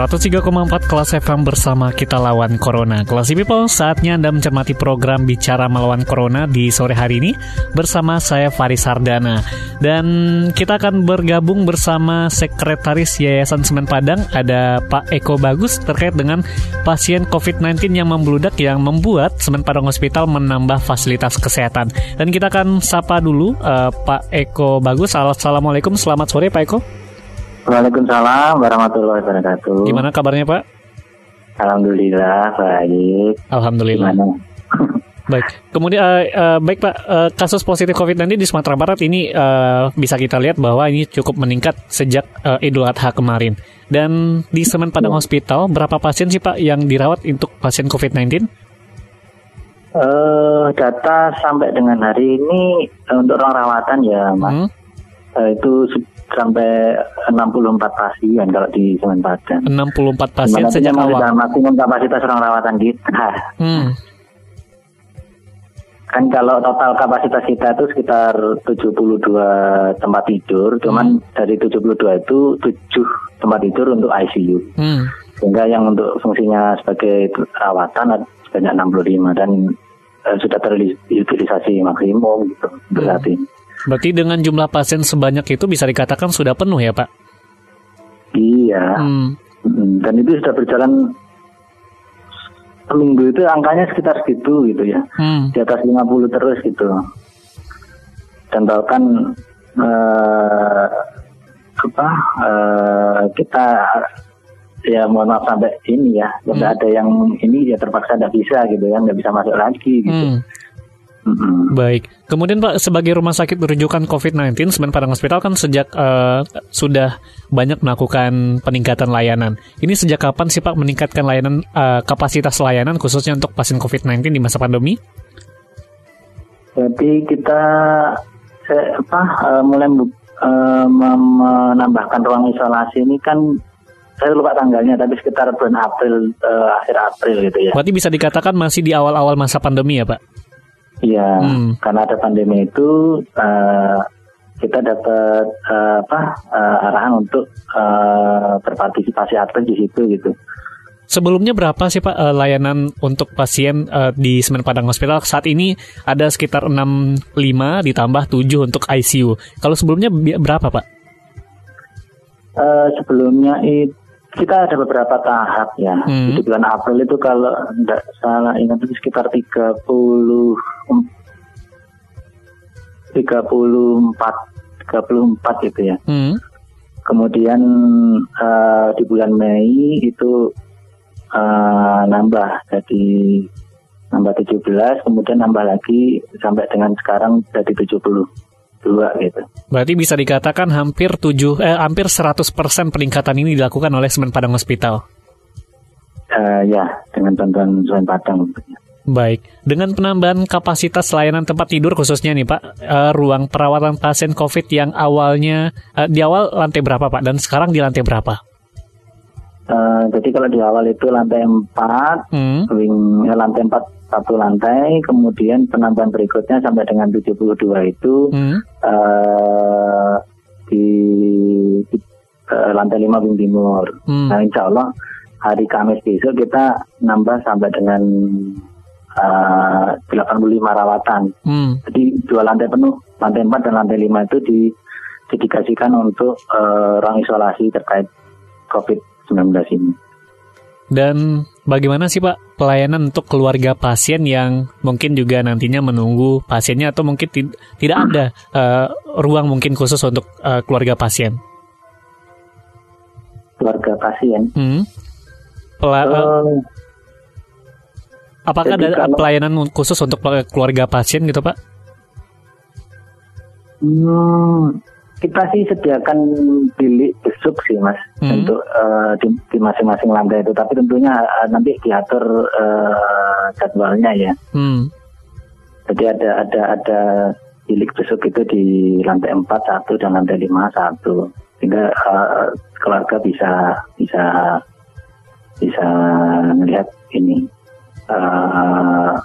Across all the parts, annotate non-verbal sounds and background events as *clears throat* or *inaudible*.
103,4 kelas FM bersama kita lawan Corona. Kelas People, saatnya Anda mencermati program Bicara Melawan Corona di sore hari ini bersama saya Faris Sardana. Dan kita akan bergabung bersama Sekretaris Yayasan Semen Padang, ada Pak Eko Bagus terkait dengan pasien COVID-19 yang membludak yang membuat Semen Padang Hospital menambah fasilitas kesehatan. Dan kita akan sapa dulu uh, Pak Eko Bagus. Assalamualaikum, selamat sore Pak Eko. Waalaikumsalam warahmatullahi wabarakatuh. Gimana kabarnya Pak? Alhamdulillah baik. Alhamdulillah. Gimana? *laughs* Baik. Kemudian uh, uh, baik Pak, uh, kasus positif COVID-19 di Sumatera Barat ini uh, bisa kita lihat bahwa ini cukup meningkat sejak uh, Idul Adha kemarin. Dan di Semen Padang Hospital berapa pasien sih Pak yang dirawat untuk pasien COVID-19? Uh, data sampai dengan hari ini uh, untuk orang rawatan ya Mas. Hmm? Uh, itu sampai 64 pasien kalau di Semen Padang. 64 pasien sejak awal. maksimum kapasitas ruang rawatan kita. Hmm. Kan kalau total kapasitas kita itu sekitar 72 tempat tidur, cuman hmm. dari 72 itu 7 tempat tidur untuk ICU. Hmm. Sehingga yang untuk fungsinya sebagai rawatan sebanyak 65 dan uh, sudah terutilisasi maksimum gitu hmm. Berarti dengan jumlah pasien sebanyak itu bisa dikatakan sudah penuh ya Pak? Iya. Hmm. hmm. Dan itu sudah berjalan seminggu itu angkanya sekitar segitu gitu ya. Hmm. Di atas 50 terus gitu. Dan bahkan uh, apa uh, kita ya mohon maaf sampai ini ya, hmm. ada yang ini ya terpaksa tidak bisa gitu ya, nggak bisa masuk lagi gitu. Hmm. Mm-hmm. Baik. Kemudian Pak, sebagai rumah sakit rujukan COVID-19, Semen Padang Hospital kan sejak uh, sudah banyak melakukan peningkatan layanan. Ini sejak kapan sih Pak meningkatkan layanan uh, kapasitas layanan khususnya untuk pasien COVID-19 di masa pandemi? Jadi kita eh, apa uh, mulai uh, menambahkan ruang isolasi ini kan saya lupa tanggalnya tapi sekitar bulan April uh, akhir April gitu ya. Berarti bisa dikatakan masih di awal-awal masa pandemi ya Pak? Iya, hmm. karena ada pandemi itu uh, kita dapat uh, apa uh, arahan untuk uh, berpartisipasi aktif di situ gitu. Sebelumnya berapa sih Pak layanan untuk pasien uh, di Semen Padang Hospital? Saat ini ada sekitar 65 ditambah 7 untuk ICU. Kalau sebelumnya berapa Pak? Uh, sebelumnya itu kita ada beberapa tahap ya. Hmm. Di bulan April itu kalau tidak salah ingat itu sekitar 30 34 34 gitu ya. Hmm. Kemudian uh, di bulan Mei itu uh, nambah jadi nambah 17, kemudian nambah lagi sampai dengan sekarang jadi 70 dua gitu. Berarti bisa dikatakan hampir tujuh eh hampir 100% peningkatan ini dilakukan oleh Semen Padang Hospital. Uh, ya, dengan bantuan Semen Padang. Baik, dengan penambahan kapasitas layanan tempat tidur khususnya nih Pak, uh, ruang perawatan pasien COVID yang awalnya uh, di awal lantai berapa Pak dan sekarang di lantai berapa? Uh, jadi kalau di awal itu lantai 4, hmm. wing lantai 4 satu lantai, kemudian penambahan berikutnya sampai dengan 72 itu hmm. uh, di, di uh, lantai 5 wing timur. Hmm. Nah insya Allah hari Kamis besok kita nambah sampai dengan uh, 85 rawatan. Hmm. Jadi dua lantai penuh, lantai 4 dan lantai 5 itu di, didikasikan untuk uh, ruang isolasi terkait COVID-19 ini. Dan bagaimana sih Pak pelayanan untuk keluarga pasien yang mungkin juga nantinya menunggu pasiennya atau mungkin tidak ada uh, ruang mungkin khusus untuk uh, keluarga pasien? Keluarga pasien. Hmm. Pela uh, apakah ada kalau, pelayanan khusus untuk keluarga pasien gitu Pak? Hmm, kita sih sediakan bilik besuk sih mas hmm. untuk uh, di, di masing-masing lantai itu tapi tentunya uh, nanti diatur uh, jadwalnya ya hmm. Jadi ada ada ada bilik besuk itu di lantai 4 satu dan lantai 5 satu. Sehingga uh, keluarga bisa bisa bisa melihat ini uh,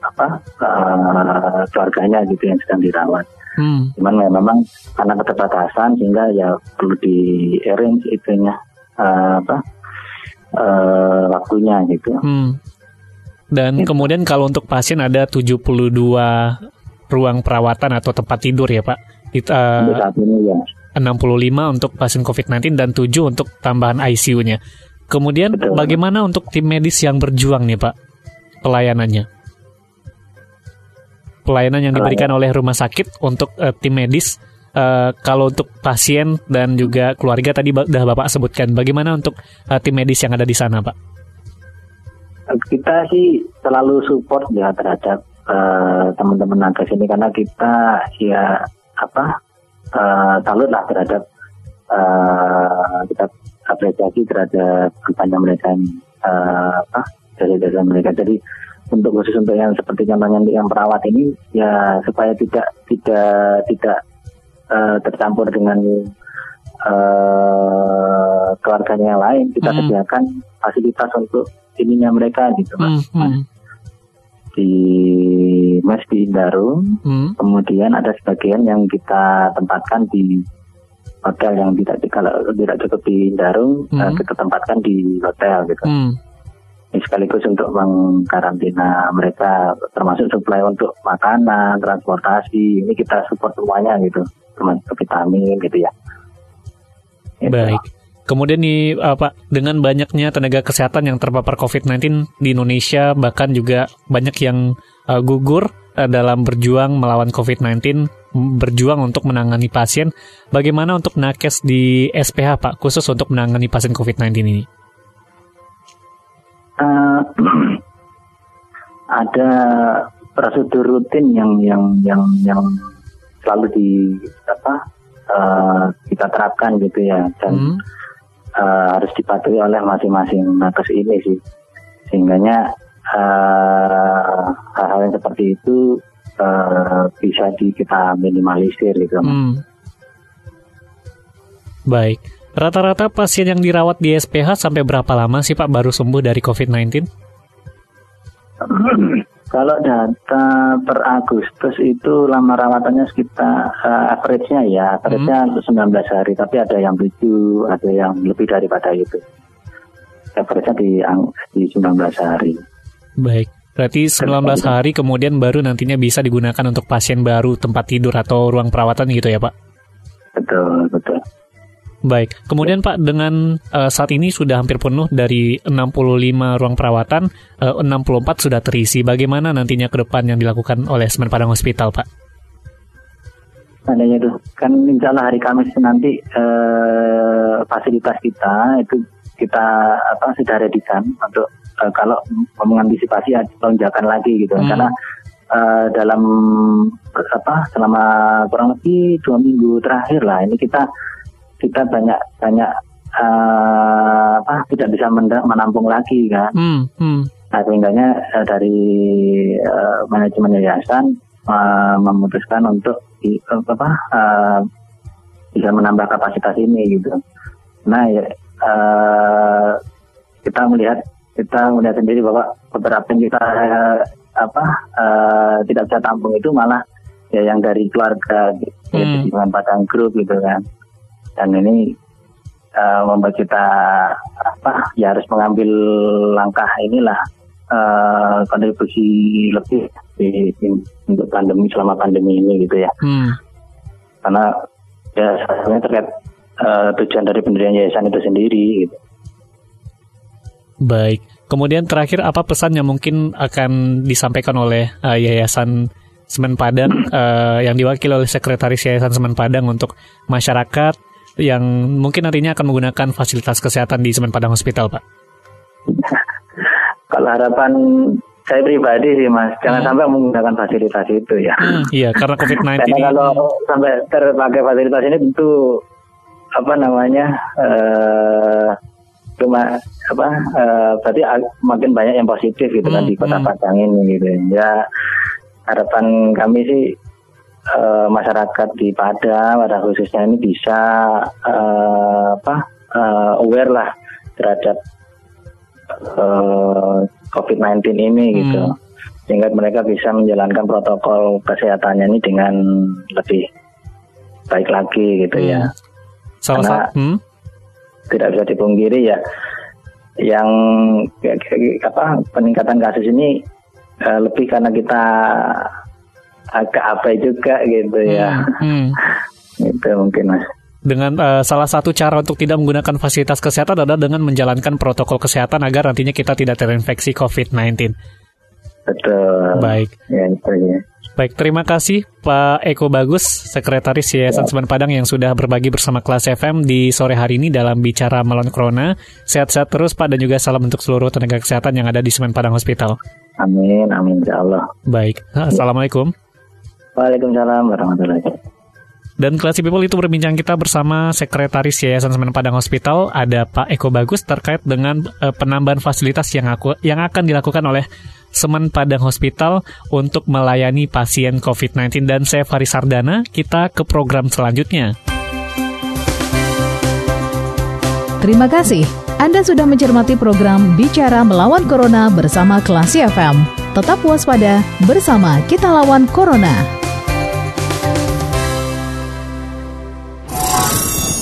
apa uh, keluarganya gitu yang sedang dirawat. Hmm. Cuman memang karena keterbatasan sehingga ya perlu di arrange itunya uh, apa uh, waktunya gitu. Hmm. Dan gitu. kemudian kalau untuk pasien ada 72 ruang perawatan atau tempat tidur ya Pak. It, uh, saat ini ya. 65 untuk pasien COVID-19 dan 7 untuk tambahan ICU-nya. Kemudian Betul. bagaimana untuk tim medis yang berjuang nih Pak pelayanannya? Pelayanan yang diberikan oleh rumah sakit untuk uh, tim medis. Uh, kalau untuk pasien dan juga keluarga tadi sudah Bapak sebutkan. Bagaimana untuk uh, tim medis yang ada di sana Pak? Kita sih selalu support ya terhadap uh, teman-teman nakes ini. Karena kita ya apa uh, salut lah terhadap uh, kita apresiasi terhadap kampanye mereka ini. Uh, apa dari dari mereka. Jadi untuk khusus untuk yang seperti contohnya yang perawat ini ya supaya tidak tidak tidak uh, tercampur dengan uh, keluarganya yang lain kita hmm. sediakan fasilitas untuk ininya mereka gitu mas. Hmm. hmm. di mes di Indarung hmm. kemudian ada sebagian yang kita tempatkan di hotel yang tidak kalau tidak cukup di Indarung hmm. uh, kita tempatkan di hotel gitu. Hmm sekaligus untuk mengkarantina mereka termasuk suplai untuk makanan, transportasi ini kita support semuanya gitu termasuk vitamin gitu ya. Gitu. Baik. Kemudian nih Pak, dengan banyaknya tenaga kesehatan yang terpapar COVID-19 di Indonesia bahkan juga banyak yang uh, gugur uh, dalam berjuang melawan COVID-19, berjuang untuk menangani pasien. Bagaimana untuk nakes di SPH Pak khusus untuk menangani pasien COVID-19 ini? Uh, *clears throat* ada prosedur rutin yang yang yang yang selalu di apa uh, kita terapkan gitu ya dan hmm. uh, harus dipatuhi oleh masing-masing nakes ini sih sehingganya hal hal-hal yang seperti itu uh, bisa di kita minimalisir gitu. Hmm. Baik. Rata-rata pasien yang dirawat di SPH sampai berapa lama sih Pak baru sembuh dari COVID-19? *clears throat* Kalau data per Agustus itu lama rawatannya sekitar uh, average-nya ya, average-nya hmm. 19 hari, tapi ada yang 7, ada yang lebih daripada itu. Average-nya di, di 19 hari. Baik, berarti 19 hari kemudian baru nantinya bisa digunakan untuk pasien baru tempat tidur atau ruang perawatan gitu ya Pak? Betul, betul. Baik, kemudian Pak dengan uh, saat ini sudah hampir penuh dari 65 ruang perawatan, eh, uh, 64 sudah terisi. Bagaimana nantinya ke depan yang dilakukan oleh Semen Padang Hospital, Pak? Adanya itu kan insya Allah hari Kamis nanti uh, fasilitas kita itu kita apa sudah redikan untuk uh, kalau mengantisipasi lonjakan lagi gitu hmm. karena uh, dalam apa selama kurang lebih dua minggu terakhir lah ini kita kita banyak banyak uh, apa tidak bisa menampung lagi kan. Hmm, hmm. Nah sehingga uh, dari uh, manajemen yayasan uh, memutuskan untuk uh, apa uh, bisa menambah kapasitas ini gitu. Nah ya, uh, kita melihat kita melihat sendiri bahwa beberapa yang kita uh, apa uh, tidak bisa tampung itu malah ya yang dari keluarga gitu, hmm. dengan padang grup gitu kan dan ini uh, membuat kita apa ya harus mengambil langkah inilah uh, kontribusi lebih di, di, untuk pandemi selama pandemi ini gitu ya hmm. karena ya sebenarnya terkait uh, tujuan dari pendirian yayasan itu sendiri gitu. Baik. Kemudian terakhir apa pesan yang mungkin akan disampaikan oleh uh, Yayasan Semen Padang uh, *clears throat* yang diwakili oleh Sekretaris Yayasan Semen Padang untuk masyarakat yang mungkin nantinya akan menggunakan fasilitas kesehatan di Semen Padang Hospital, Pak? Kalau harapan saya pribadi sih mas, jangan hmm. sampai menggunakan fasilitas itu ya. Hmm, iya, karena *laughs* COVID-19 Karena kalau sampai terpakai fasilitas ini tentu apa namanya uh, cuma apa uh, berarti makin banyak yang positif gitu hmm, kan di kota hmm. Padang ini gitu ya harapan kami sih uh, masyarakat di Padang pada khususnya ini bisa uh, apa uh, aware lah terhadap uh, COVID-19 ini hmm. gitu sehingga mereka bisa menjalankan protokol kesehatannya ini dengan lebih baik lagi gitu ya. hmm. ya Salah karena hmm? tidak bisa dipungkiri ya yang apa peningkatan kasus ini uh, lebih karena kita agak apa juga gitu ya. Hmm. hmm. *laughs* itu mungkin mas. Dengan uh, salah satu cara untuk tidak menggunakan fasilitas kesehatan adalah dengan menjalankan protokol kesehatan agar nantinya kita tidak terinfeksi COVID-19. Betul. Baik. Ya, itu ya. Baik, terima kasih Pak Eko Bagus, Sekretaris Yayasan ya. Semen Padang yang sudah berbagi bersama kelas FM di sore hari ini dalam Bicara Melawan Corona. Sehat-sehat terus Pak dan juga salam untuk seluruh tenaga kesehatan yang ada di Semen Padang Hospital. Amin, amin insya Allah. Baik, Assalamualaikum. Waalaikumsalam warahmatullahi wabarakatuh. Dan Classy People itu berbincang kita bersama Sekretaris Yayasan Semen Padang Hospital, ada Pak Eko Bagus terkait dengan uh, penambahan fasilitas yang aku yang akan dilakukan oleh Semen Padang Hospital untuk melayani pasien COVID-19 dan saya Faris Sardana, kita ke program selanjutnya. Terima kasih. Anda sudah mencermati program Bicara Melawan Corona bersama Klasi FM. Tetap waspada bersama kita lawan Corona.